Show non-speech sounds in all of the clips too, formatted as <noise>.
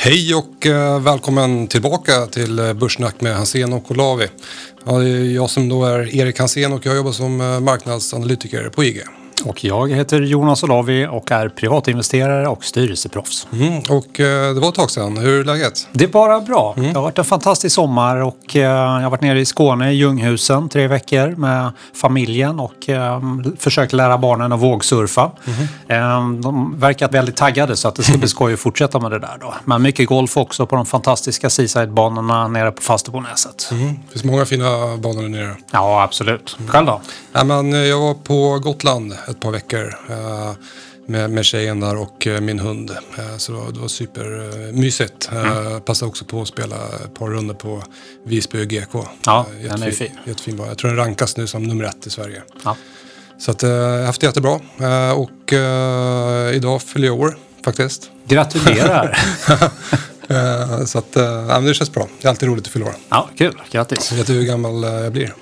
Hej och eh, välkommen tillbaka till eh, Börssnack med Hansen och Olavi. Ja, det är jag som då är Erik Hansen och jag jobbar som eh, marknadsanalytiker på IG. Och jag heter Jonas Olavi och är privatinvesterare och styrelseproffs. Mm, och eh, det var ett tag sedan. Hur är läget? Det är bara bra. Det har varit en fantastisk sommar och eh, jag har varit nere i Skåne, i Ljunghusen, tre veckor med familjen och eh, försökt lära barnen att vågsurfa. Eh, de verkar väldigt taggade så att det ska bli <laughs> skoj att fortsätta med det där då. Men mycket golf också på de fantastiska Seaside-banorna nere på Falsterbonäset. Mm, det finns många fina banor där nere. Ja, absolut. Själv då? Ja, men, eh, jag var på Gotland ett par veckor eh, med, med tjejen där och eh, min hund. Eh, så det var, det var supermysigt. Eh, Passade också på att spela ett par runder på Visby GK. Ja, Eh, den är fin. Jättefin bana. Jag tror den rankas nu som nummer ett i Sverige. Ja. Så att, jag har haft det jättebra. Och idag fyller jag år faktiskt. Gratulerar! <laughs> Så att, ja, det känns bra. Det är alltid roligt att fylla år. ja, kul. Grattis. Vet du hur gammal jag blir?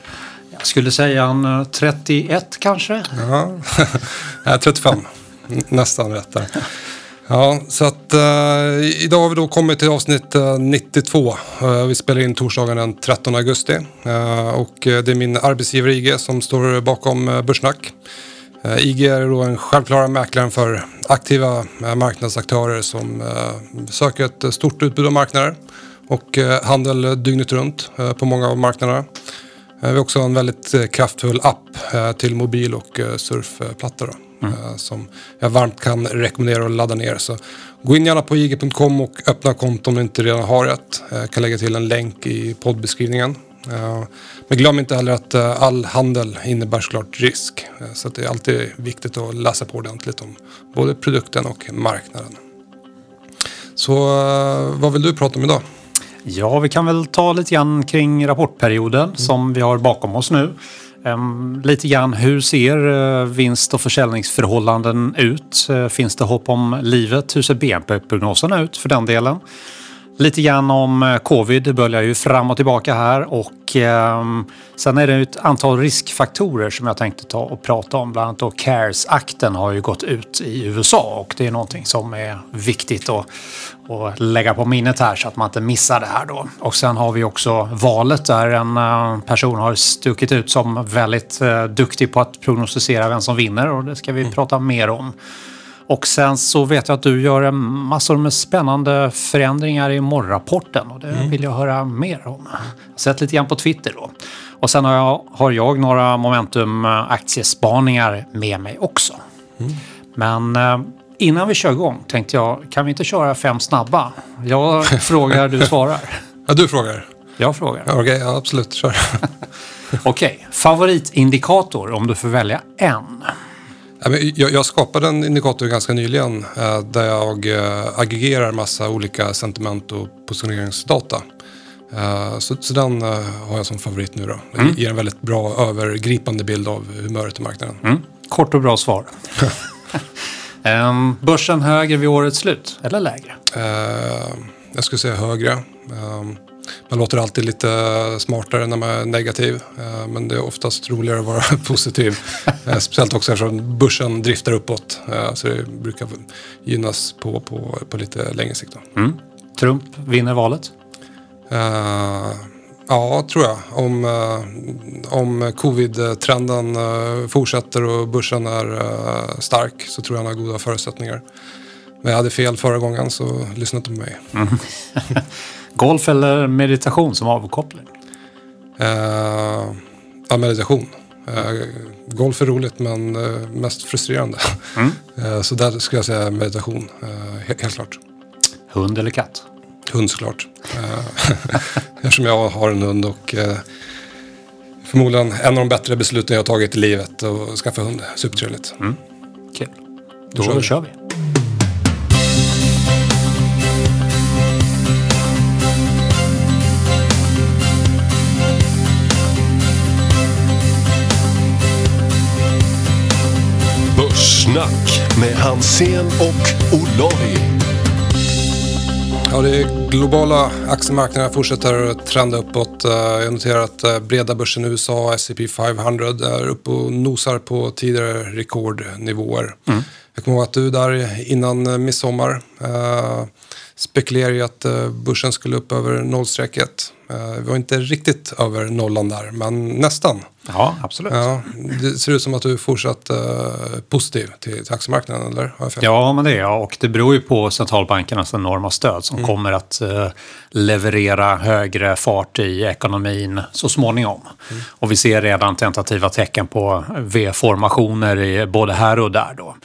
Jag skulle säga en eh, 31 kanske. Ja, <laughs> 35. Nästan rätt där. Ja, så att eh, idag har vi då kommit till avsnitt eh, 92. Eh, vi spelar in torsdagen den 13 augusti. Eh, och eh, det är min arbetsgivare IG som står bakom eh, Börssnack. Eh, IG är då en självklara mäklaren för aktiva eh, marknadsaktörer som eh, söker ett eh, stort utbud av marknader och eh, handel dygnet runt eh, på många av marknaderna. Eh, Vi har också en väldigt eh, kraftfull app eh, till mobil och surfplatta eh, som jag varmt kan rekommendera att ladda ner. Så gå in gärna på ig.com och öppna konto om du inte redan har ett. Jag kan lägga till en länk i poddbeskrivningen. Men glöm inte heller att all handel innebär såklart risk. Så att det är alltid viktigt att läsa på ordentligt om både produkten och marknaden. Så vad vill du prata om idag? Ja, vi kan väl ta lite grann kring rapportperioden som vi har bakom oss nu. Ehm, lite grann hur ser eh, vinst och försäljningsförhållanden ut? Eh, finns det hopp om livet? Hur ser BNP-prognoserna ut för den delen? Lite grann om eh, covid, det böljar ju fram och tillbaka här och ehm, sen är det ett antal riskfaktorer som jag tänkte ta och prata om. Bland annat då CARES-akten har ju gått ut i USA och det är någonting som är viktigt att, att lägga på minnet här så att man inte missar det här då. Och sen har vi också valet där en eh, person har stuckit ut som väldigt eh, duktig på att prognostisera vem som vinner och det ska vi prata mer om. Och sen så vet jag att du gör en massor med spännande förändringar i morgonrapporten och det vill jag höra mer om. Jag har sett lite grann på Twitter då. Och sen har jag, har jag några Momentum-aktiespaningar med mig också. Men eh, innan vi kör igång tänkte jag, kan vi inte köra fem snabba? Jag <laughs> frågar, du svarar. Ja, du frågar. Jag frågar. Okej, ja, absolut. Kör. <laughs> Okej, favoritindikator om du får välja en. Jag, skapade en indikator ganska nyligen eh, där jag eh, aggregerar massa olika sentiment och positioneringsdata. Eh, så, så den har jag som favorit nu då. Den ger en väldigt bra övergripande bild av humöret i marknaden. Mm. Kort och bra svar. <laughs> Ehm, börsen högre vid årets slut, eller lägre? Eh, jag skulle säga högre. Eh, man låter alltid lite smartare när man är negativ. eh, men det är oftast roligare att vara <laughs> positiv. Eh, speciellt också eftersom börsen driftar uppåt. eh, så det brukar gynnas på, på, på lite längre sikt. Mm. Trump vinner valet. Eh, ja, tror jag. Om, om covid-trenden fortsätter och börsen är stark så tror jag han har goda förutsättningar. Men jag hade fel förra gången så lyssna inte på mig. <laughs> Golf eller meditation som avkoppling? Eh, ja, meditation. Eh, golf är roligt men eh, mest frustrerande. <laughs> Eh, så där skulle jag säga meditation, eh, he- helt klart. Hund eller katt? Hund såklart. <laughs> Eftersom jag har en hund och förmodligen en av de bättre besluten jag har tagit i livet att skaffa hund. Supertrevligt. Kul. Då kör vi. kör vi. Börssnack med Hansen och Olavi. Ja, det globala aktiemarknaden fortsätter att trenda uppåt. Eh, Jag noterar att eh, breda börsen i USA, S&P 500, är uppe och nosar på tidigare rekordnivåer. Jag kommer ihåg att du där innan eh, midsommar eh, spekulerade i att eh, börsen skulle upp över nollstrecket. Eh, vi var inte riktigt över nollan där, men nästan. Ja, absolut. Ja, det ser ut som att du är fortsatt uh, positiv till, till aktiemarknaden, eller? Ja, men det är jag. Och det beror ju på centralbankernas enorma stöd som mm. kommer att uh, leverera högre fart i ekonomin så småningom. Mm. Och vi ser redan tentativa tecken på V-formationer både här och där. Då.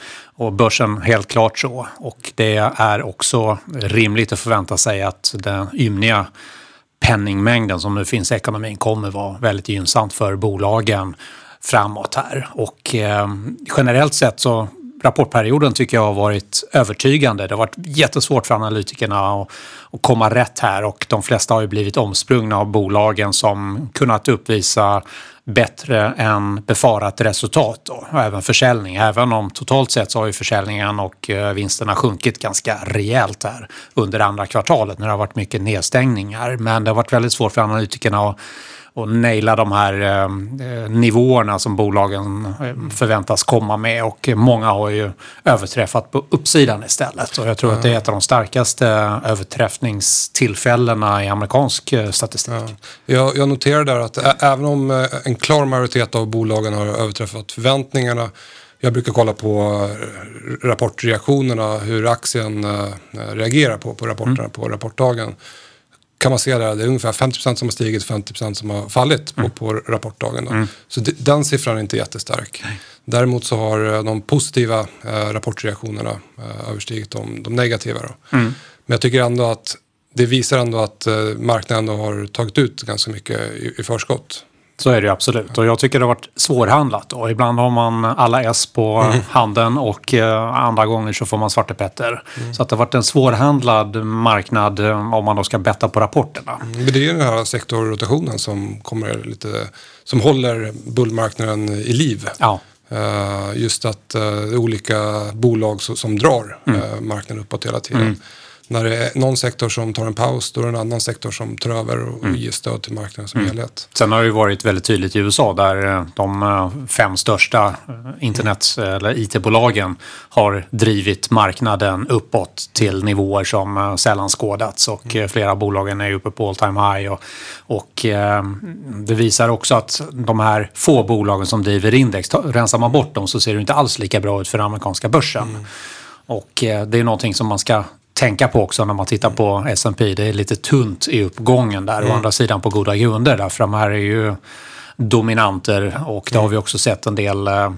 Och börsen helt klart så. Och det är också rimligt att förvänta sig att den ymniga penningmängden som nu finns i ekonomin kommer vara väldigt gynnsamt för bolagen framåt här. Och eh, generellt sett så rapportperioden tycker jag har varit övertygande. Det har varit jättesvårt för analytikerna att, att komma rätt här och de flesta har ju blivit omsprungna av bolagen som kunnat uppvisa bättre än befarat resultat då, och även försäljning. Även om totalt sett så har ju försäljningen och eh, vinsterna sjunkit ganska rejält här under andra kvartalet när det har varit mycket nedstängningar. Men det har varit väldigt svårt för analytikerna att och naila de här eh, nivåerna som bolagen eh, förväntas komma med. Och många har ju överträffat på uppsidan istället. Och jag tror mm. att det är ett av de starkaste överträffningstillfällena i amerikansk eh, statistik. Ja. Jag, jag noterar där att även om eh, en klar majoritet av bolagen har överträffat förväntningarna jag brukar kolla på eh, rapportreaktionerna, hur aktien reagerar på, på rapporterna mm. på rapportdagen kan man se där, det är ungefär 50% som har stigit och 50% som har fallit på, mm. på rapportdagen. Mm. Så den siffran är inte jättestark. Nej. Däremot så har eh, de positiva eh, rapportreaktionerna eh, överstigit de, de negativa. Mm. Men jag tycker ändå att det visar ändå att eh, marknaden har tagit ut ganska mycket i, i förskott. Så är det absolut. Och jag tycker det har varit svårhandlat. Och ibland har man alla S på mm. handen och eh, andra gånger så får man svartepetter. Mm. Så att det har varit en svårhandlad marknad eh, om man då ska betta på rapporterna. Mm. Men det är den här sektorrotationen som kommer lite, som håller bullmarknaden i liv. Ja. Uh, just att det är olika bolag som drar uh, marknaden uppåt hela tiden. När det är någon sektor som tar en paus, då är det en annan sektor som tar över och mm. ger stöd till marknaden som mm. helhet. Sen har det ju varit väldigt tydligt i USA där eh, de eh, fem största eh, internet eller IT-bolagen har drivit marknaden uppåt till nivåer som sällan skådats och mm. flera av bolagen är uppe på all time high. Och, och det visar också att de här få bolagen som driver index, rensar man bort dem så ser det inte alls lika bra ut för den amerikanska börsen. Mm. Och det är någonting som man ska tänka på också när man tittar på S&P. Det är lite tunt i uppgången där. Mm. Å andra sidan på goda grunder därför de här är ju dominanter och det har vi också sett en del eh,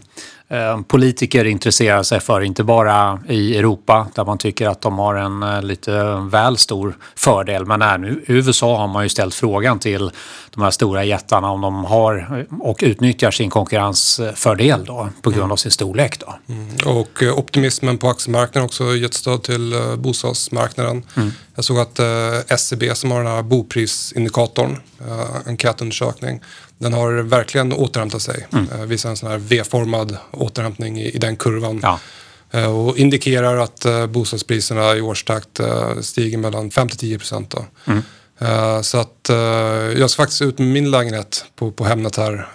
politiker intresserar sig för, inte bara i Europa där man tycker att de har en eh, lite väl stor fördel. Men nu, i USA har man ju ställt frågan till de här stora jättarna om de har och utnyttjar sin konkurrensfördel då på grund av sin storlek. Då. Mm. Och eh, optimismen på aktiemarknaden också gett stöd till bostadsmarknaden. Mm. Jag såg att SCB som har den här boprisindikatorn, enkätundersökning, den har verkligen återhämtat sig. Mm. Eh, visar en sån här V-formad återhämtning i, i den kurvan. Ja. Eh, och indikerar att eh, bostadspriserna i årstakt stiger mellan 5-10 procent. Mm. Så att jag ska faktiskt ut med min lägenhet på, på Hemnet här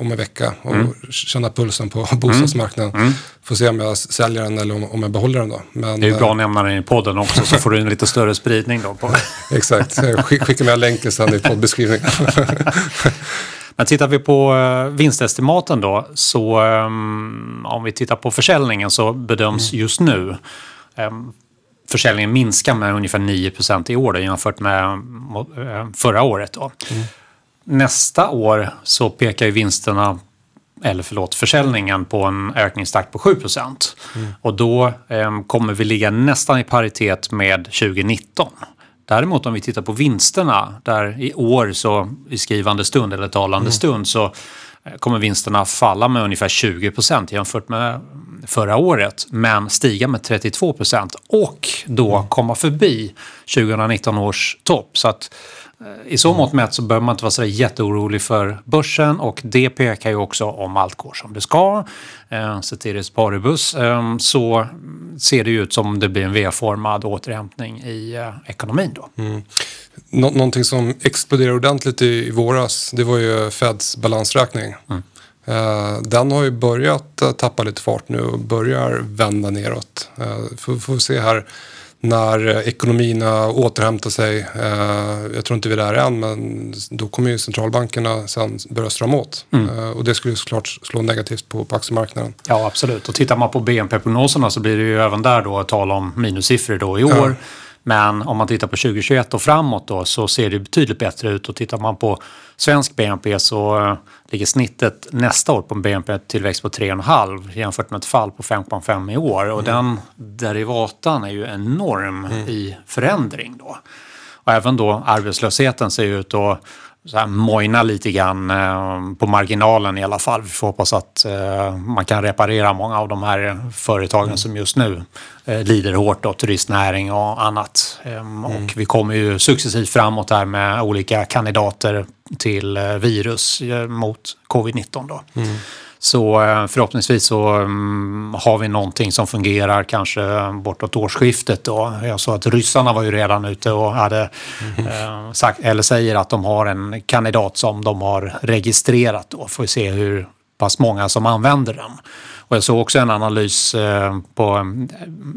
om en vecka och mm. känna pulsen på <laughs> bostadsmarknaden. Mm. mm. Får se om jag säljer den eller om, om jag behåller den då. Men, det är ju bra att nämna den i podden också så får du en lite större spridning då. På. <laughs> Exakt, jag skickar med länken sen i poddbeskrivningen. <laughs> Men tittar vi på eh, vinstestimaten då, så um, om vi tittar på försäljningen så bedöms mm. just nu um, försäljningen minska med ungefär 9% i år då, jämfört med förra året. Då. Mm. Nästa år så pekar ju vinsterna eller förlåt, försäljningen på en ökningstakt på 7 mm. Och då um, kommer vi ligga nästan i paritet med 2019. Däremot om vi tittar på vinsterna, där i år så i skrivande stund eller talande mm. stund så eh, kommer vinsterna falla med ungefär 20 procent jämfört med förra året, men stiga med 32 procent och då mm. komma förbi 2019 års topp. Så att i så mått mätt så behöver man inte vara så jätteorolig för börsen och det pekar ju också om allt går som det ska. Eh, Ceteris paribus eh, så ser det ju ut som det blir en V-formad återhämtning i eh, ekonomin då. Mm. Nå någonting som exploderade ordentligt i, i våras det var ju Feds balansräkning. Mm. Eh, den har ju börjat tappa lite fart nu och börjar vända neråt. Eh, får, får se här när ekonomierna återhämtar sig, eh, jag tror inte vi är där än, men då kommer ju centralbankerna sen börja strama åt. Mm. Eh, och det skulle såklart slå negativt på, på aktiemarknaden. Ja, absolut. Och tittar man på BNP-prognoserna så blir det ju även där då tal om minussiffror då i år. Men om man tittar på 2021 och framåt då så ser det betydligt bättre ut. Och tittar man på svensk BNP så eh, ligger snittet nästa år på en BNP-tillväxt på 3,5 jämfört med ett fall på 5,5 i år. Och den derivatan är ju enorm i förändring då. Och även då arbetslösheten ser ut att så här mojna lite grann eh, på marginalen i alla fall. Vi får hoppas att eh, man kan reparera många av de här företagen som just nu eh, lider hårt av turistnäring och annat. Ehm, Och vi kommer ju successivt framåt här med olika kandidater till virus mot covid-19 då. Så eh, förhoppningsvis så mm, har vi någonting som fungerar kanske bortåt årsskiftet. Då. Jag såg att ryssarna var ju redan ute och hade eh, sagt, eller säger att de har en kandidat som de har registrerat. Då. Får vi se hur pass många som använder den. Och jag såg också en analys eh, på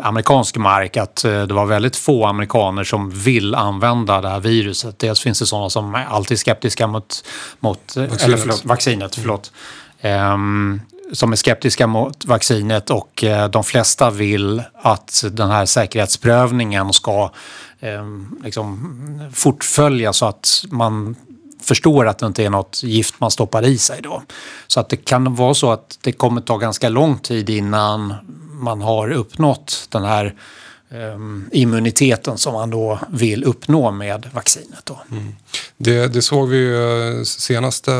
amerikansk mark att det var väldigt få amerikaner som vill använda det här viruset. Dels finns det sådana som är alltid skeptiska mot, mot eh, eller förlåt, vaccinet. Förlåt. Ehm, som är skeptiska mot vaccinet och eh, de flesta vill att den här säkerhetsprövningen ska ehm, liksom fortfölja så att man förstår att det inte är något gift man stoppar i sig då. Så att det kan vara så att det kommer ta ganska lång tid innan man har uppnått den här immuniteten som man då vill uppnå med vaccinet. Då. Det, det såg vi ju eh, senaste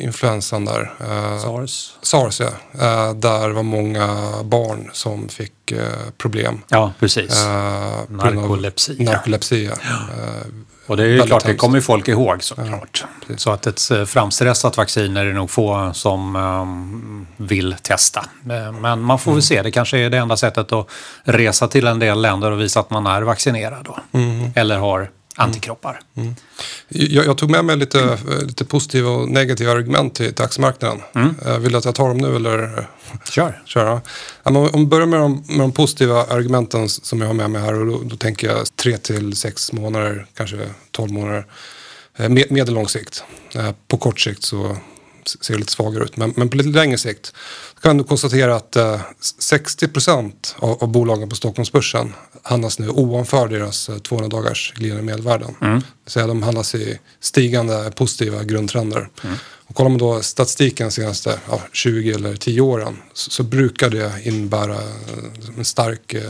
influensan där. eh, SARS. SARS ja. Eh, Där var många barn som fick problem. Ja, precis. eh, av Narkolepsi. ja. Narkolepsi, ja. Och det är ju klart, det kommer folk ihåg såklart. så att ett eh, framstressat vaccin är det nog få som ehm, vill testa. Eh, Men man får väl se, det kanske är det enda sättet att resa till en del länder och visa att man är vaccinerad då. Eller har antikroppar. Jag, jag tog med mig lite, eh, lite positiva och negativa argument till, till aktiemarknaden. Eh, Vill du att jag tar dem nu eller? Kör! <laughs> köra. Ja, om vi börjar med de, med de positiva argumenten som jag har med mig här och då, då tänker jag tre till sex månader, kanske 12 månader. Eh, Med, medellång sikt. På kort sikt så ser lite svagare ut. Men, men på lite längre sikt kan du konstatera att eh, 60 procent av, av bolagen på Stockholmsbörsen handlas nu ovanför deras eh, 200 dagars glidande medelvärden. Säga de handlas i stigande positiva grundtrender. Och kollar man då statistiken de senaste ja, 20 eller 10 åren så, så brukar det innebära eh, en stark eh,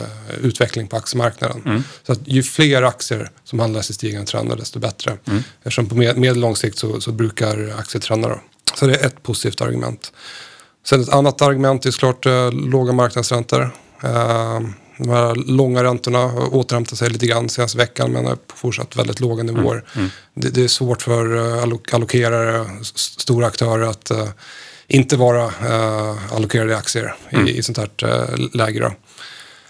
utveckling på aktiemarknaden. Så att ju fler aktier som handlas i stigande trender desto bättre. Eftersom på med, medellång sikt så, så brukar. Då. Så det är ett positivt argument. Sen ett annat argument är såklart eh, låga marknadsräntor. Eh, de här långa räntorna har återhämtat sig lite grann senaste veckan men är fortsatt väldigt låga nivåer. Det, det är svårt för eh, allo- allokerare, stora aktörer att eh, inte vara eh, allokerade i aktier i, i sånt här eh, läge. Då.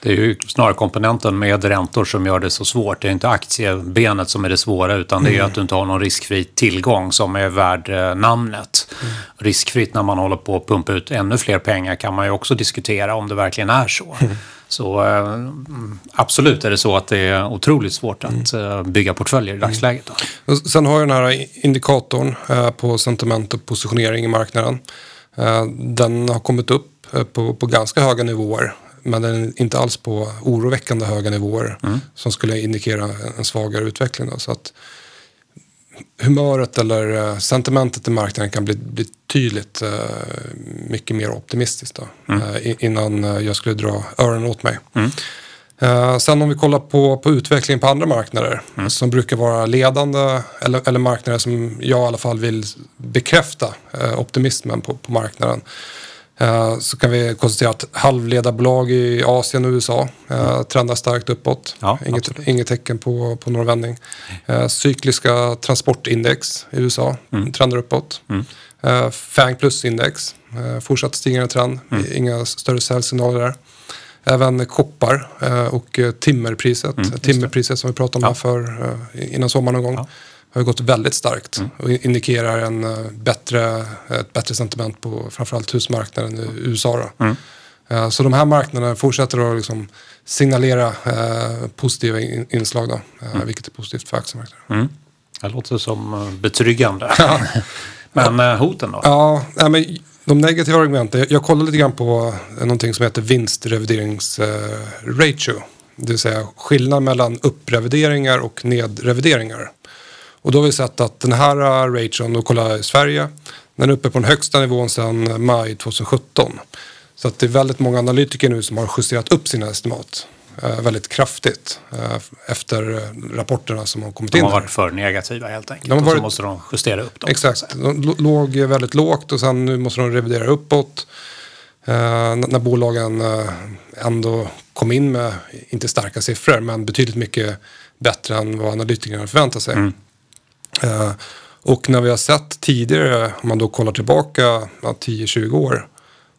Det är ju snarare komponenten med räntor som gör det så svårt. Det är inte aktiebenet som är det svåra utan det är ju att du inte har någon riskfri tillgång som är värd eh, namnet. Riskfritt när man håller på att pumpa ut ännu fler pengar kan man ju också diskutera om det verkligen är så. Så eh, mm, absolut är det så att det är otroligt svårt att eh, bygga portföljer i dagsläget. Då. Sen har jag den här indikatorn på sentiment och positionering i marknaden. Den har kommit upp på, på ganska höga nivåer. Men den är inte alls på oroväckande höga nivåer som skulle indikera en- svagare utveckling. Då. Så att humöret eller eh, sentimentet i marknaden kan bli, bli tydligt eh, mycket mer optimistiskt då, eh, i- innan eh, jag skulle dra öronen åt mig. Eh, sen om vi kollar på, på utvecklingen på andra marknader som brukar vara ledande eller, eller marknader som jag i alla fall vill bekräfta eh, optimismen på, på marknaden. Eh, så kan vi konstatera att halvledarbolag i Asien och USA eh, trendar starkt uppåt. Ja, inget, inget tecken på, på någon vändning. Eh, cykliska transportindex i USA trendar uppåt. Eh, FANG plus-index, fortsatt stigande trend. Inga större säljsignaler där. Även koppar och timmerpriset. timmerpriset som vi pratade om här för innan sommaren någon gång. Har gått väldigt starkt och indikerar en, eh, bättre, ett bättre sentiment på framförallt husmarknaden i USA. Då. Eh, så de här marknaderna fortsätter att liksom signalera eh, positiva in, inslag, då, mm. vilket är positivt för aktiemarknaden. Mm. Det låter som betryggande. <laughs> men ja. hoten då? Ja, men de negativa argumenten. Jag kollade lite grann på någonting som heter vinstrevideringsratio. Det vill säga skillnad mellan upprevideringar och nedrevideringar. Och då har vi sett att den här ration, då kollar jag i Sverige, den är uppe på den högsta nivån sedan maj 2017. Så att det är väldigt många analytiker nu som har justerat upp sina estimat eh, väldigt kraftigt eh, efter rapporterna som har kommit in. De har varit för negativa helt enkelt. De har varit, och så måste de justera upp dem. Exakt. De låg väldigt lågt och sen nu måste de revidera uppåt. Eh, när bolagen eh, ändå kom in med, inte starka siffror, men betydligt mycket bättre än vad analytikerna förväntade sig. Mm. Eh, och när vi har sett tidigare, om man då kollar tillbaka ja, 10-20 år,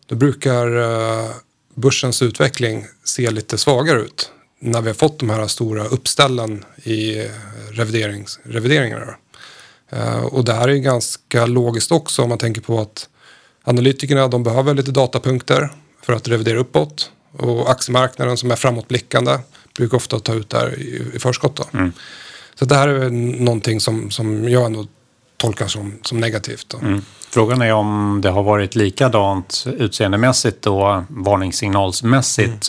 då brukar eh, börsens utveckling se lite svagare ut när vi har fått de här stora uppställen i eh, reviderings, revideringarna. Och det här är ganska logiskt också om man tänker på att analytikerna de behöver lite datapunkter för att revidera uppåt och aktiemarknaden som är framåtblickande brukar ofta ta ut det här i, i förskott. Mm. Så det här är någonting som, som jag ändå tolkar som, som negativt. Mm. Frågan är om det har varit likadant utseendemässigt och varningssignalsmässigt mm.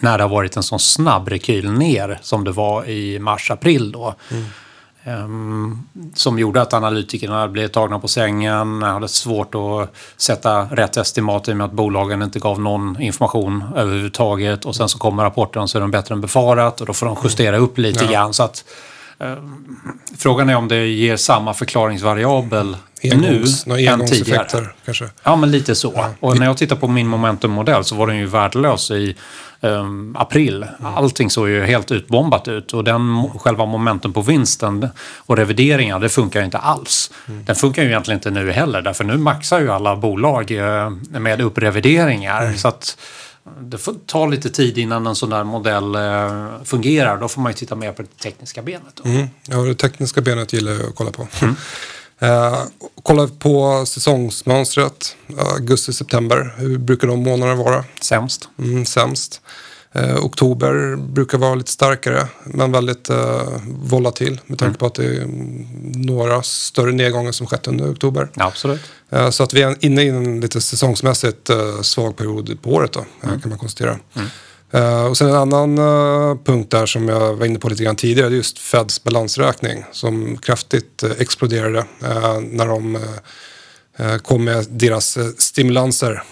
när det har varit en sån snabb rekyl ner som det var i mars-april då. Mm. Um, som gjorde att analytikerna blev tagna på sängen, hade svårt att sätta rätt estimat i och med att bolagen inte gav någon information överhuvudtaget. Och sen så kommer rapporten så är de bättre än befarat och då får de justera upp lite ja. grann. Så att, frågan är om det ger samma förklaringsvariabel Engångs, nu än tidigare. Kanske. Ja, men lite så. Ja. Och när jag tittar på min momentummodell så var den ju värdelös i um, april. Mm. Allting såg ju helt utbombat ut och den själva momentum på vinsten och revideringar, det funkar ju inte alls. Mm. Den funkar ju egentligen inte nu heller, därför nu maxar ju alla bolag uh, med upprevideringar. Mm. Så att det får ta lite tid innan en sån där modell uh, fungerar. Då får man ju titta mer på det tekniska benet. Mm. Ja, det tekniska benet gillar jag att kolla på. Mm. <laughs> Eh, kolla på säsongsmönstret, augusti-september. Hur brukar de månaderna vara? Sämst. Mm, sämst. Eh, oktober brukar vara lite starkare men väldigt eh, volatil med tanke mm. på att det är några större nedgångar som skett under oktober. Ja, absolut. Eh, så att vi är inne i en lite säsongsmässigt eh, svag period på året då, eh, mm. kan man konstatera. Mm. Uh, och sen en annan uh, punkt där som jag var inne på lite grann tidigare, det är just Feds balansräkning som kraftigt uh, exploderade när de kom med deras stimulanser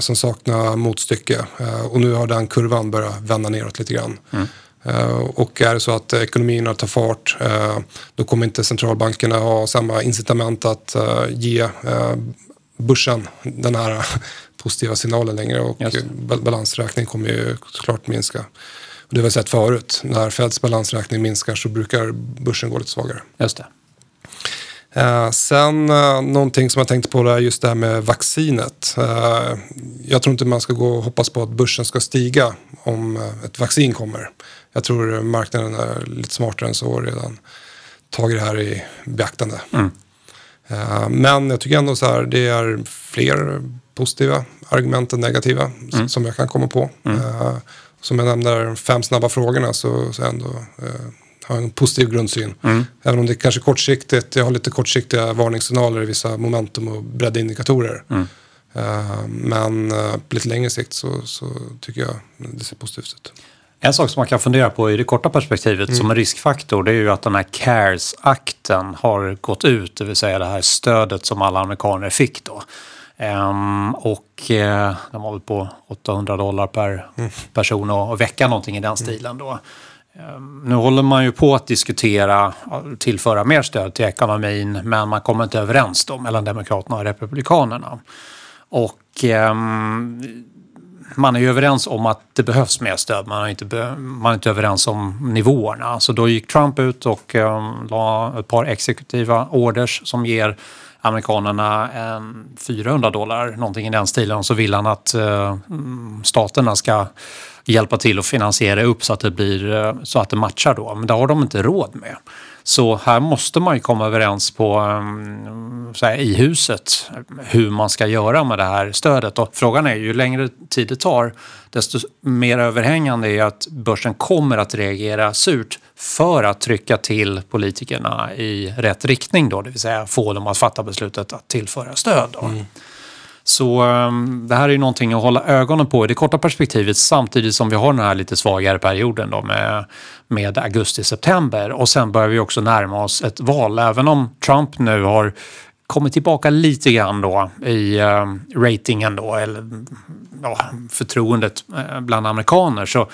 som saknar motstycke. och nu har den kurvan börjat vända neråt lite grann. Mm. och är det så att ekonomierna tar fart, då kommer inte centralbankerna ha samma incitament att ge börsen den här <laughs> positiva signaler längre och balansräkningen kommer ju såklart minska. Och det har vi sett förut. När Feds balansräkning minskar så brukar börsen gå lite svagare. Just det. Eh, sen eh, någonting som jag tänkte på är just det här med vaccinet. Eh, jag tror inte man ska gå och hoppas på att börsen ska stiga om eh, ett vaccin kommer. Jag tror marknaden är lite smartare än så och redan tagit det här i beaktande. Mm. Eh, men jag tycker ändå så här, det är fler positiva argument än negativa mm. som jag kan komma på. Mm. Uh, som jag nämnde, de fem snabba frågorna så, så ändå har en positiv grundsyn. Mm. Även om det kanske kortsiktigt. Jag har lite kortsiktiga varningssignaler i vissa momentum och breddindikatorer. Mm. Uh, men på lite längre sikt så, så, tycker jag det ser positivt ut. En sak som man kan fundera på i det korta perspektivet mm. som en riskfaktor det är ju att den här CARES-akten har gått ut, det vill säga det här stödet som alla amerikaner fick då. Um, och uh, den var väl på 800 dollar per mm. person och, och vecka någonting i den stilen då. Ehm, nu håller man ju på att diskutera tillföra mer stöd till ekonomin men man kommer inte överens då mellan Demokraterna och Republikanerna. Och eh, man är ju överens om att det behövs mer stöd, man är inte, man är inte överens om nivåerna. Så då gick Trump ut och eh, la ett par exekutiva orders som ger amerikanerna en 400 dollar, någonting i den stilen. Och så vill han att eh, staterna ska hjälpa till att finansiera upp så att det, blir, eh, så att det matchar då. Men det har de inte råd med. Så här måste man ju komma överens på, mm, här, i huset hur man ska göra med det här stödet. Och frågan är ju längre tid det tar desto mer överhängande är att börsen kommer att reagera surt för att trycka till politikerna i rätt riktning då, det vill säga få dem att fatta beslutet att tillföra stöd. Då. Mm. Så ehm, det här är ju någonting att hålla ögonen på i det korta perspektivet samtidigt som vi har den här lite svagare perioden då med, med augusti-september. Och sen börjar vi också närma oss ett val. Även om Trump nu har kommit tillbaka lite grann då i eh, ratingen då, eller ja, förtroendet eh, bland amerikaner så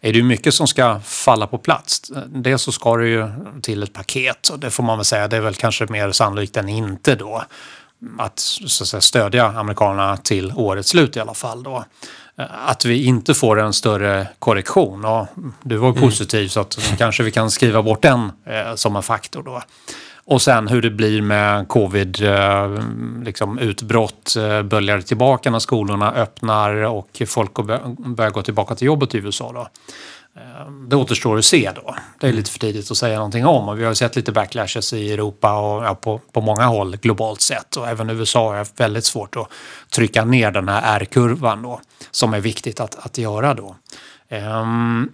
är det ju mycket som ska falla på plats. Dels så ska det ju till ett paket och det får man väl säga, det är väl kanske mer sannolikt än inte då att, så att säga, stödja amerikanerna till årets slut i alla fall. Då. Eh, att vi inte får en större korrektion. Och du var mm. positiv så att kanske vi kan skriva bort den eh, som en faktor. Då. Och sen hur det blir med covid, eh, liksom utbrott, eh, böljar tillbaka när skolorna öppnar och folk börjar gå tillbaka till jobbet i USA. Då. Det återstår att se då. Det är lite för tidigt att säga någonting om och vi har sett lite backlashes i Europa och ja, på, på många håll globalt sett och även USA har haft väldigt svårt att trycka ner den här R-kurvan då som är viktigt att, att göra då. Um,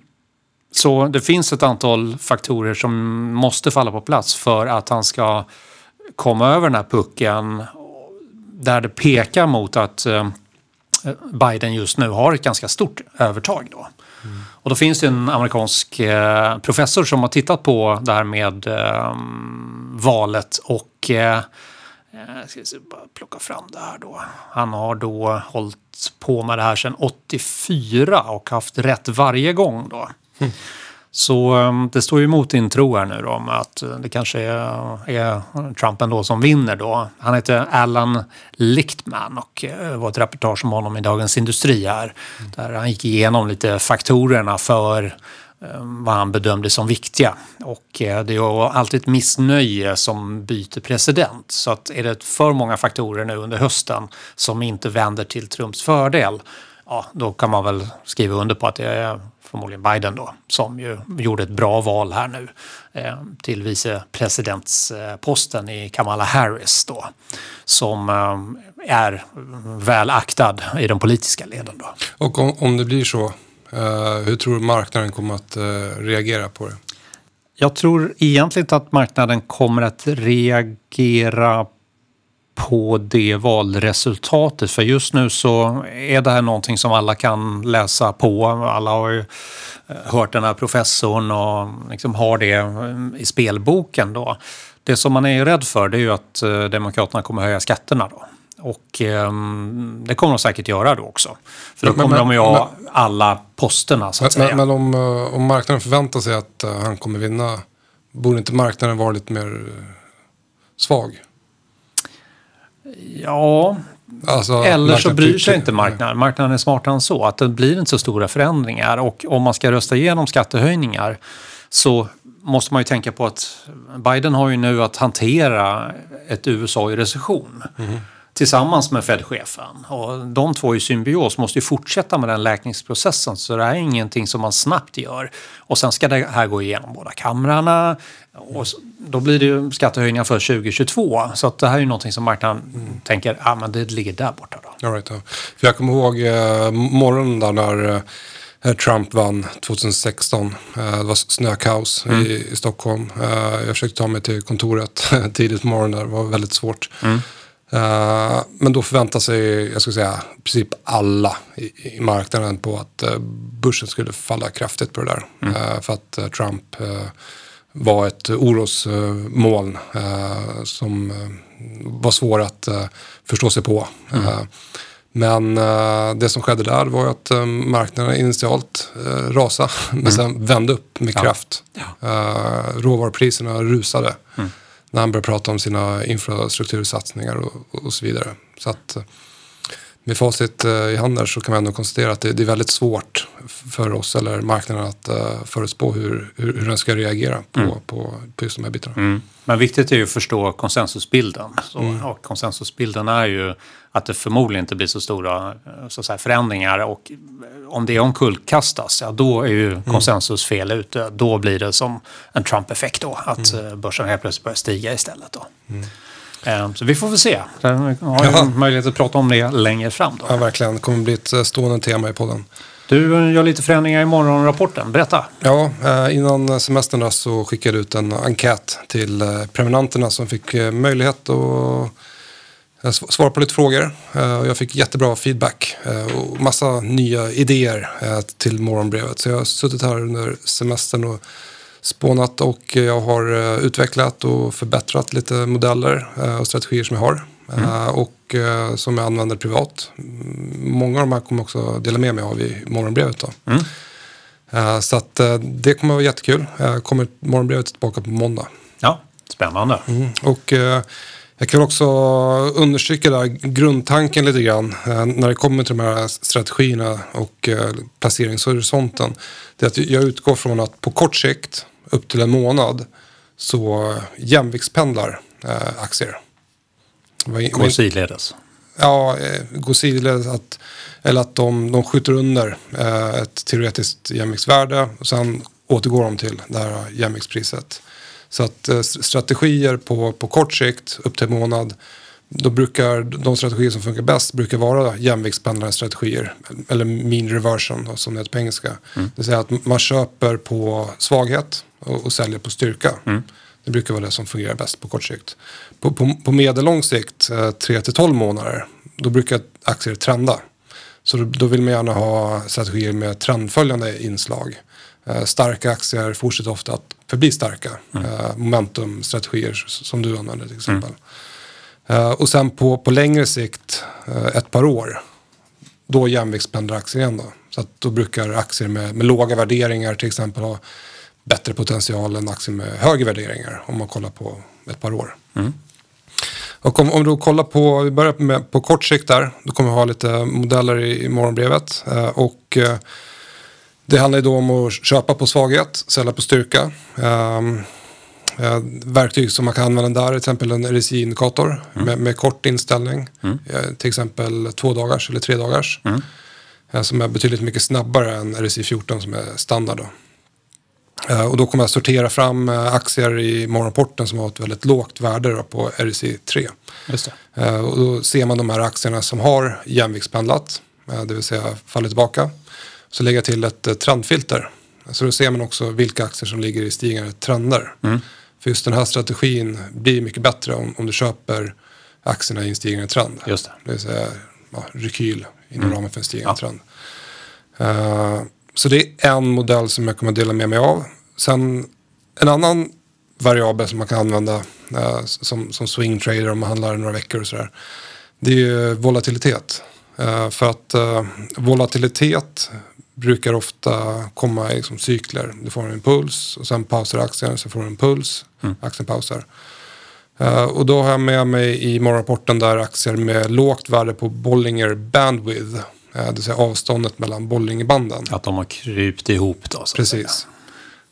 så det finns ett antal faktorer som måste falla på plats för att han ska komma över den här pucken där det pekar mot att eh, Biden just nu har ett ganska stort övertag. Då. Mm. Och då finns det en amerikansk eh, professor som har tittat på det här med eh, valet och eh, jag ska se, bara plocka fram det här då. Han har då hållit på med det här sedan 84 och haft rätt varje gång då. Mm. Så ehm, det står ju emot din tro här nu då att eh, det kanske är, är Trump ändå som vinner då. Han heter Alan Lichtman och det var ett reportage om honom i Dagens Industri här. Där han gick igenom lite faktorerna för ehm, vad han bedömde som viktiga. Och eh, det är ju alltid ett missnöje som byter president. Så att är det för många faktorer nu under hösten som inte vänder till Trumps fördel ja, då kan man väl skriva under på att det är förmodligen Biden då, som ju gjorde ett bra val här nu eh, till vicepresidentsposten i Kamala Harris då, som eh, är väl aktad i de politiska leden då. Och om, om det blir så, eh, hur tror du marknaden kommer att eh, reagera på det? Jag tror egentligen att marknaden kommer att reagera på det valresultatet. För just nu så är det här någonting som alla kan läsa på. Alla har ju eh, hört den här professorn och liksom har det eh, i spelboken. Då. Det som man är rädd för det är ju att eh, Demokraterna kommer höja skatterna. Då. Och um, det kommer de säkert göra då också. För då kommer men, de ju ha men, alla posterna så att men, säga. Men om, om marknaden förväntar sig att han kommer vinna, borde inte marknaden vara lite mer svag? Ja, alltså, eller så bryr sig inte marknaden. Marknaden är smartare än så. Att det blir inte så stora förändringar. Och om man ska rösta igenom skattehöjningar så måste man ju tänka på att Biden har ju nu att hantera ett USA i recession. Mm tillsammans med Fed-chefen. Och de två i symbios måste ju fortsätta med den läkningsprocessen så det här är ingenting som man snabbt gör. Och sen ska det här gå igenom båda kamrarna och då blir det ju skattehöjningar för 2022. Så att det här är ju någonting som marknaden mm. tänker, ja men det ligger där borta då. All right, ja. För jag kommer ihåg eh, morgonen där när eh, Trump vann 2016. Eh, det var snökaos mm. i, i, Stockholm. Eh, jag försökte ta mig till kontoret <laughs> tidigt på morgonen. Det var väldigt svårt. Mm. Uh, men då förväntar sig, jag ska säga, i princip alla i, i marknaden på att uh, börsen skulle falla kraftigt på det där. Mm. Uh, för att Trump var ett orosmoln som var svår att förstå sig på. Mm. Men det som skedde där var att marknaden initialt rasade, <laughs> men mm. sen vände upp med kraft. Ja. råvarupriserna rusade. Mm när han började prata om sina infrastruktursatsningar och, och så vidare. Så att, med facit i hand så kan man ändå konstatera att det, det, är väldigt svårt för oss eller marknaden att uh, förutspå hur, hur, hur den ska reagera på, mm. på, på just de här bitarna. Mm. Men viktigt är ju att förstå konsensusbilden. Så, mm. och konsensusbilden är ju att det förmodligen inte blir så stora eh, så säga, förändringar och om det omkullkastas, ja då är ju mm. konsensus fel ute. Då blir det som en Trump-effekt då, att mm. Eh, börsen helt plötsligt börjar stiga istället. Då. Mm. Så vi får väl se. Vi har ju möjlighet att prata om det längre fram. Då. Ja, verkligen. Det kommer bli ett eh, stående tema i podden. Du gör lite förändringar i morgonrapporten. Berätta. Ja, eh, innan semestern så skickade jag ut en enkät till eh, prenumeranterna som fick möjlighet att svara på lite frågor. Jag fick jättebra feedback och massa nya idéer till morgonbrevet. Så jag har suttit här under semestern och spånat och jag har utvecklat och förbättrat lite modeller och strategier som jag har. Mm. Eh, och eh, som jag använder privat. Många av de här kommer jag också dela med mig av i morgonbrevet. Då. Mm. Eh, så att det kommer att vara jättekul. Jag kommer morgonbrevet tillbaka på måndag. Ja, spännande. Mm. Och jag kan också understryka där grundtanken lite grann när det kommer till de här strategierna och placeringshorisonten. Det är att jag utgår från att på kort sikt, upp till en månad, så jämviktspendlar aktier. Går sidledes? Ja, eh, går sidledes. Att, eller att de, de skjuter under eh, ett teoretiskt jämviktsvärde och sen återgår de till det här jämviktspriset. Så att eh, strategier på, på kort sikt, upp till en månad, då brukar de strategier som funkar bäst brukar vara jämviktspendlande strategier. Eller mean reversion då, som det heter på engelska. Mm. Det vill säga att man köper på svaghet och, och säljer på styrka. Mm. Det brukar vara det som fungerar bäst på kort sikt. På, på, på medellång sikt, 3 eh, till 12 månader, då brukar aktier trenda. Så då, då, vill man gärna ha strategier med trendföljande inslag. Eh, starka aktier fortsätter ofta att förbli starka. Mm. Eh, momentumstrategier som du använder till exempel. Mm. Och sen på, på längre sikt, ett par år, då jämviktspendlar aktier igen. Då. Så att då brukar aktier med, med låga värderingar till exempel ha bättre potential än aktier med högre värderingar om man kollar på ett par år. Mm. Och om, om, du kollar på, vi börjar med, på kort sikt där, då kommer vi ha lite modeller i, i morgonbrevet. Eh, och eh, det handlar ju då om att köpa på svaghet, sälja på styrka. Ehm, eh, verktyg som man kan använda där, till exempel en RSI-indikator mm. med, med, kort inställning. Mm. Eh, till exempel två dagars eller tre dagars. Mm. Eh, som är betydligt mycket snabbare än RSI 14 som är standard. Då. Och då kommer jag sortera fram aktier i morgonporten som har ett väldigt lågt värde på RSI 3. Just det. Eh, och då ser man de här aktierna som har jämviktspendlat, det vill säga fallit tillbaka. Så lägger jag till ett trendfilter. Så då ser man också vilka aktier som ligger i stigande trender. Mm. För just den här strategin blir mycket bättre om, om du köper aktierna i en stigande trend. Just det. det vill säga ja, rekyl inom mm. ramen för en stigande ja. trend. Uh, så det är en modell som jag kommer att dela med mig av. Sen en annan variabel som man kan använda eh, som, som swing trader om man handlar några veckor och sådär. Det är ju volatilitet. Eh, för att eh, volatilitet brukar ofta komma i liksom, cykler. Du får en impuls och sen pausar aktien, så får du en puls, mm. aktien pausar. Uh, och då har jag med mig i morgonrapporten där aktier med lågt värde på Bollinger Bandwidth Eh, det vill säga avståndet mellan Bollingebanden. Att de har krypt ihop då? Så Precis.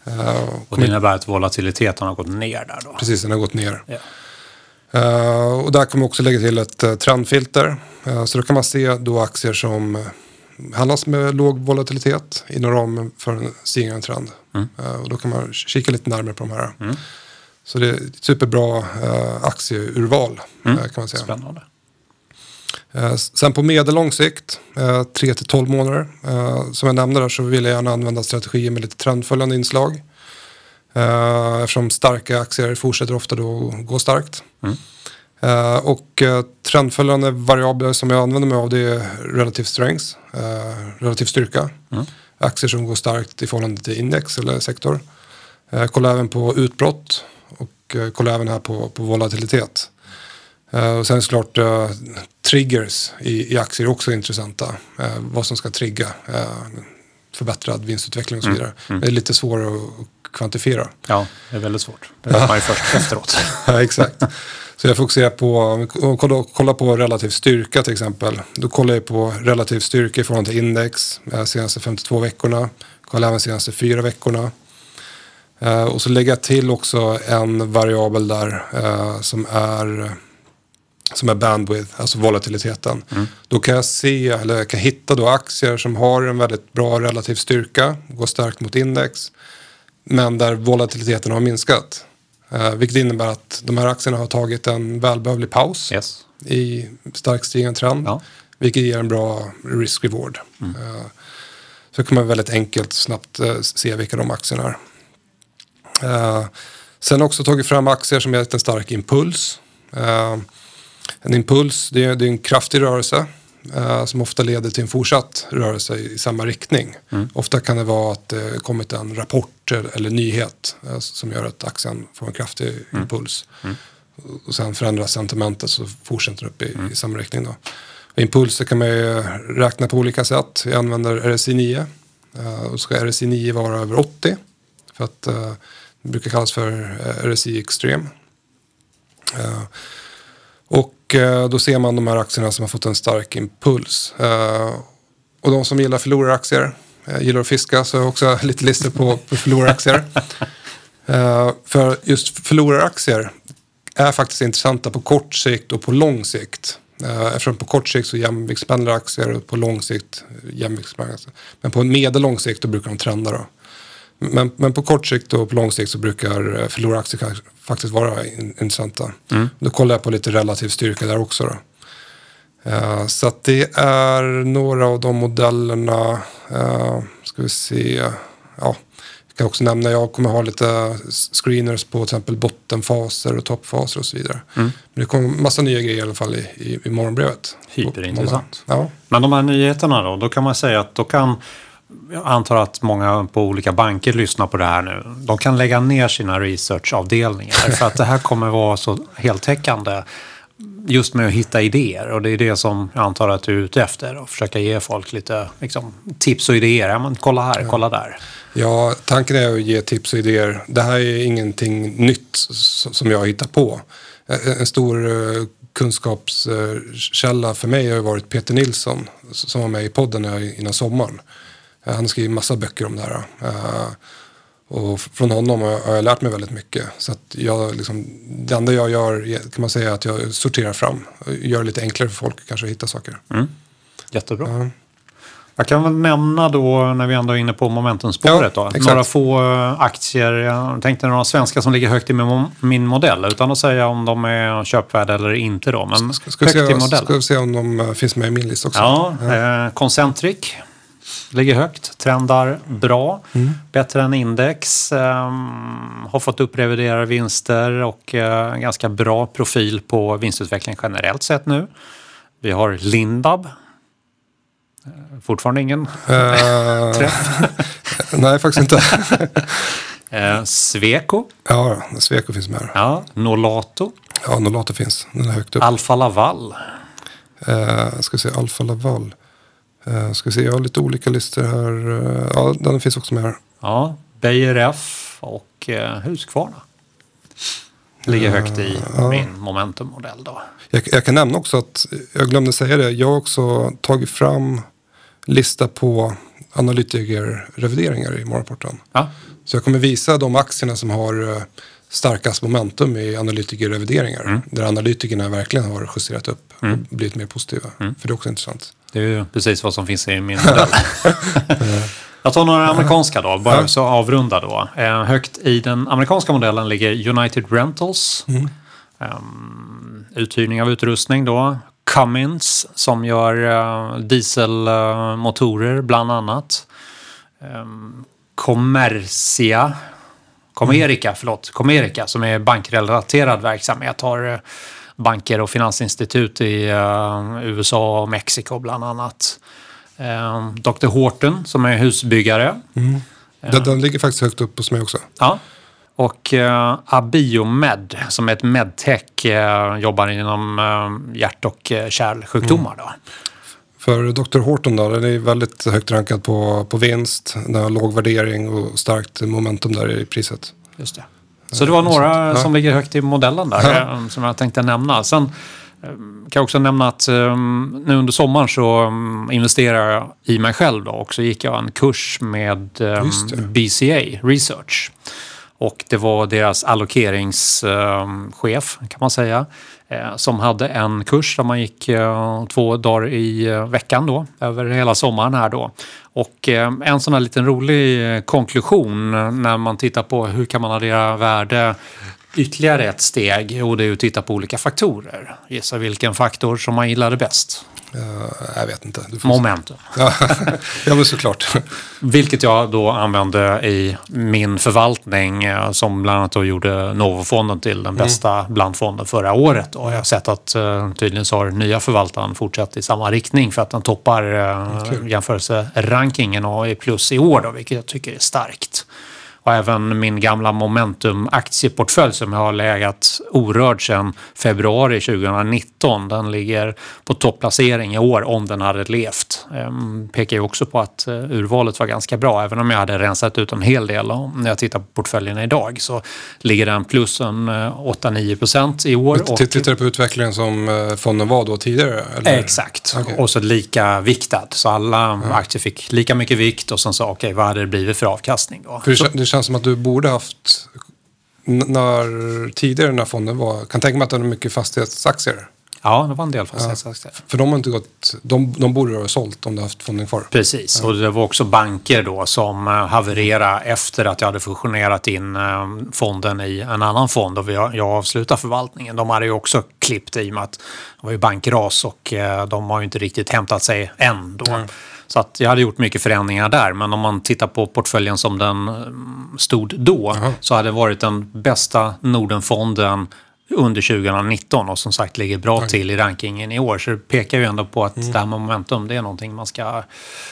Uh, och det innebär att volatiliteten har gått ner där då? Precis, den har gått ner. Yeah. Uh, och där kommer också lägga till ett uh, trendfilter. Uh, så då kan man se då aktier som handlas med låg volatilitet inom ramen för en stigande trend. Mm. och då kan man kika lite närmare på de här. Mm. Så det är ett superbra aktieurval mm. kan man säga. Spännande. Eh, sen på medellång sikt, 3 eh, till 12 månader, eh, som jag nämnde där så vill jag gärna använda strategier med lite trendföljande inslag. Eftersom starka aktier fortsätter ofta då gå starkt. Mm. Och trendföljande variabler som jag använder mig av det är relativ strength, relativ styrka. Mm. Aktier som går starkt i förhållande till index eller sektor. Kolla även på utbrott och kolla även här på, på volatilitet. Uh, och sen såklart uh, triggers i, i aktier är också intressanta. Uh, vad som ska trigga förbättrad vinstutveckling och så mm. vidare. Mm. Mm. Det är lite svårare att kvantifiera. Ja, det är väldigt svårt. Det vet man ju först <laughs> efteråt. ja, exakt. Så jag fokuserar på, om vi kollar på relativ styrka till exempel. Då kollar jag på relativ styrka i förhållande till index de senaste 52 veckorna. Kollar även de senaste fyra veckorna. Eh, och så lägger jag till också en variabel där eh, som är som är bandwidth, alltså volatiliteten. Mm. Då kan jag se, eller jag kan hitta då aktier som har en väldigt bra relativ styrka, går starkt mot index, men där volatiliteten har minskat. Eh, vilket innebär att de här aktierna har tagit en välbehövlig paus yes. i starkt stigande trend. Ja. Vilket ger en bra risk-reward. Mm. Eh, så kan man väldigt enkelt snabbt eh, se vilka de aktierna är. Eh, sen också tagit fram aktier som gett en stark impuls. Eh, en impuls, det är, det är en kraftig rörelse eh, som ofta leder till en fortsatt rörelse i, i samma riktning. Mm. Ofta kan det vara att det kommit en rapport eller, nyhet eh, som gör att aktien får en kraftig mm. impuls. Mm. Och sen förändras sentimentet så fortsätter det upp i, mm. i samma riktning. Då. Impulser kan man ju räkna på olika sätt. Jag använder RSI 9. Uh, och ska RSI 9 vara över 80. För att uh, det brukar kallas för uh, RSI Extreme. Uh, och uh, då ser man de här aktierna som har fått en stark impuls. och de som gillar förloraraktier, gillar att fiska, så har jag också <laughs> lite listor på, på förloraraktier. <laughs> för just förloraraktier är faktiskt intressanta på kort sikt och på lång sikt. Eh, eftersom på kort sikt så jämviktspendlar aktier och på lång sikt jämviktspendlar aktier. Men på medellång sikt då brukar de trenda då. Men, men på kort sikt och på lång sikt så brukar eh, förloraraktier faktiskt vara intressanta. Mm. Då kollar jag på lite relativ styrka där också. Då. Uh, så att det är några av de modellerna. Uh, ska vi se. Ja, jag kan också nämna jag kommer ha lite screeners på till exempel bottenfaser och toppfaser och så vidare. Mm. Men det kommer massa nya grejer i alla fall i, i, i morgonbrevet. Hyperintressant. Ja. Men de här nyheterna då, då kan man säga att då kan jag antar att många på olika banker lyssnar på det här nu. De kan lägga ner sina researchavdelningar för att det här kommer vara så heltäckande just med att hitta idéer och det är det som jag antar att du är ute efter och försöka ge folk lite liksom, tips och idéer. Ja, men kolla här, kolla där. Ja, tanken är att ge tips och idéer. Det här är ingenting nytt som jag hittar på. En stor kunskapskälla för mig har varit Peter Nilsson som var med i podden innan sommaren. Han har skrivit massa böcker om det här. Eh, och från honom har jag lärt mig väldigt mycket. Så att jag, liksom, det enda jag gör kan man säga att jag sorterar fram. Gör det lite enklare för folk kanske att hitta saker. Mm. Jättebra. Ja. Jag kan väl nämna då, när vi ändå är inne på momentumspåret, ja, några få eh, aktier. Jag tänkte några svenska som ligger högt i min modell, utan att säga om de är köpvärda eller inte. Då, men ska, ska, högt se, i. Ska vi se om de eh, finns med i min lista också? Ja, ja. Eh, Concentric ligger högt, trendar bra, mm. bättre än index. Um, har fått upp reviderade vinster och uh, ganska bra profil på vinstutveckling generellt sett nu. Vi har Lindab. Uh, fortfarande ingen <laughs> uh, träff? <laughs> nej, faktiskt inte. uh, <laughs> Sweco. Ja, Sweco finns med. Ja, Nolato. Ja, Nolato finns. Den är högt upp. Alfa Laval. Uh, ska se, Alfa Laval. Uh, ska se, jag har lite olika listor här. Uh, ja, den finns också med här. Ja, Beijer F och uh, Husqvarna. Ligger högt i uh, min momentummodell då. Jag, jag, kan nämna också att, jag glömde säga det, jag har också tagit fram lista på analytikerrevideringar i morgonporten. Ja. Så jag kommer visa de aktierna som har starkast momentum i analytikerrevideringar. Mm. Där analytikerna verkligen har justerat upp och mm. blivit mer positiva. Mm. För det är också intressant. Det är ju precis vad som finns i min modell. <laughs> Jag tar några amerikanska då, bara så avrunda då. Eh, högt i den amerikanska modellen ligger United Rentals. Mm. Um, uthyrning av utrustning då. Cummins som gör uh, dieselmotorer bland annat. Um, Commercia. Comerica, mm. förlåt. Comerica som är bankrelaterad verksamhet har uh, banker och finansinstitut i uh, USA och Mexiko bland annat. Uh, eh, Dr. Horton som är husbyggare. Mm. Den, den, ligger faktiskt högt upp hos mig också. Ja. Och uh, Abiomed som är ett medtech uh, jobbar inom uh, hjärt och kärlsjukdomar. Mm. För Dr. Horton då, den är väldigt högt rankad på, på vinst. Den har låg värdering och starkt momentum där i priset. Just det. Så det var några som ligger högt i modellen där eh, som jag tänkte nämna. Sen eh, kan jag också nämna att eh, nu under sommaren så eh, investerar jag i mig själv då och så gick jag en kurs med eh, det. BCA Research. Och det var deras allokeringschef kan man säga. Eh, som hade en kurs där man gick eh, två dagar i eh, veckan då. Över hela sommaren här då. Och en sån här liten rolig konklusion när man tittar på hur kan man addera värde ytterligare ett steg. Och det är att titta på olika faktorer. Gissa vilken faktor som man gillade bäst. Eh, jag vet inte. Momentum. <laughs> <laughs> ja, men såklart. Vilket jag då använde i min förvaltning eh, som bland annat då gjorde Novofonden till den bästa blandfonden förra året. Och jag har sett att eh, tydligen så har nya förvaltaren fortsatt i samma riktning för att den toppar Kul. jämförelserankingen och är plus i år då, vilket jag tycker är starkt. Och även min gamla Momentum-aktieportfölj som jag har legat orörd sedan februari 2019. Den ligger på topplacering i år om den hade levt. Ehm, pekar ju också på att eh, urvalet var ganska bra. Även om jag hade rensat ut en hel del. När jag tittar på portföljen idag så ligger den plus en eh, 8-9 procent i år. Tittar du på utvecklingen som eh, fonden var då tidigare? Eller? Exakt. Okej. Och så lika viktad. Så alla aktier fick lika mycket vikt och sen så okej, vad hade det blivit för avkastning då? För det, kän- det känns som att du borde haft, när, tidigare när fonden var, kan tänka mig att den har mycket fastighetsaktier. Ja, det var en del fastighetsaktier. För de har inte gått, de, de borde ha sålt om du har haft fonden kvar. Precis, och det var också banker då som eh, havererade efter att jag hade fusionerat in eh, fonden i en annan fond och jag avslutade förvaltningen. De hade ju också klippt i och med att det var ju bankras och eh, de har ju inte riktigt hämtat sig än då. Så att jag hade gjort mycket förändringar där, men om man tittar på portföljen som den mm, stod då så hade det varit den bästa Nordenfonden under 2019 och som sagt ligger bra till i rankingen i år. Så det pekar ju ändå på att det här med momentum, det är någonting man ska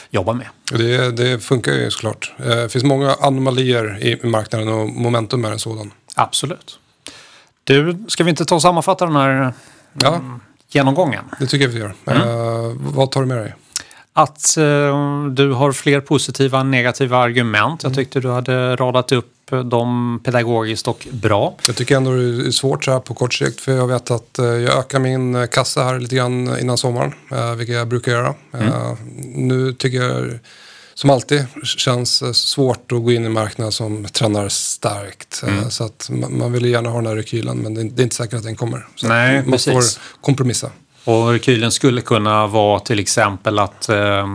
jobba med. Det, det funkar ju såklart. Eh, Det finns många anomalier i marknaden och momentum är en sådan. Absolut. Du, ska vi inte ta och sammanfatta den här Ja, genomgången? det tycker jag vi gör. Eh, vad tar du med dig? Att eh, du har fler positiva än negativa argument. Jag tyckte du hade radat upp dem pedagogiskt och bra. Jag tycker ändå det är svårt så här på kort sikt för jag vet att eh, jag ökar min eh, kassa här lite grann innan sommaren, eh, vilket jag brukar göra. Eh, Nu tycker jag som alltid känns svårt att gå in i marknader som tränar starkt. Eh, Så att man vill gärna ha den här rekylen men det är inte säkert att den kommer. Så Nej, man precis. får kompromissa. Och rekylen skulle kunna vara till exempel att eh,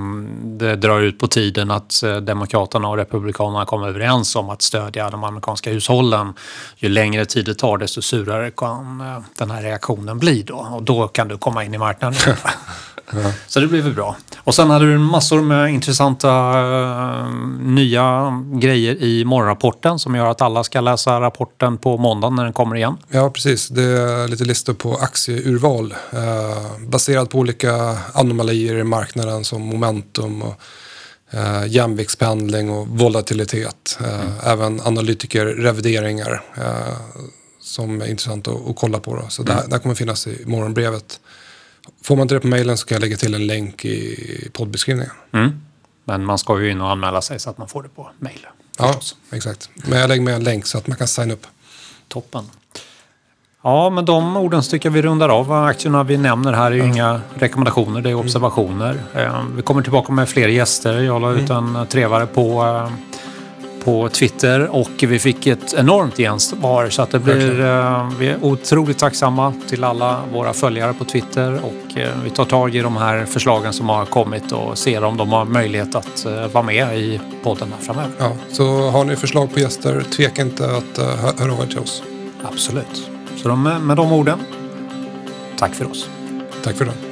det drar ut på tiden att eh, Demokraterna och Republikanerna kommer överens om att stödja de amerikanska hushållen. Ju längre tid det tar desto surare kan eh, den här reaktionen bli då. Och då kan du komma in i marknaden. <laughs> <laughs> Så det blir väl bra. Och sen hade du massor med intressanta eh, nya grejer i morgonrapporten som gör att alla ska läsa rapporten på måndag när den kommer igen. Ja, precis. Det är lite listor på aktieurval eh, baserat på olika anomalier i marknaden som momentum och eh, jämviktspendling och volatilitet. Eh, Även analytikerrevideringar eh, som är intressant att, att kolla på. Då. Så där, där kommer finnas i morgonbrevet. Får man inte det på mejlen så kan jag lägga till en länk i poddbeskrivningen. Mm. Men man ska ju in och anmäla sig så att man får det på mejl. Ja, exakt. Men jag lägger med en länk så att man kan signa upp. Toppen. Ja, med de orden tycker jag vi rundar av. Aktierna vi nämner här är ju inga rekommendationer, det är observationer. Eh, Vi kommer tillbaka med fler gäster. Jag la ut en trevare på, eh, på Twitter och vi fick ett enormt gensvar så att det blir, eh, vi är otroligt tacksamma till alla våra följare på Twitter och eh, vi tar tag i de här förslagen som har kommit och ser om de har möjlighet att eh, vara med i podden här framöver. Ja, så har ni förslag på gäster, tveka inte att uh, höra av er till oss. Absolut. Så de, med de orden, tack för oss. Tack för det.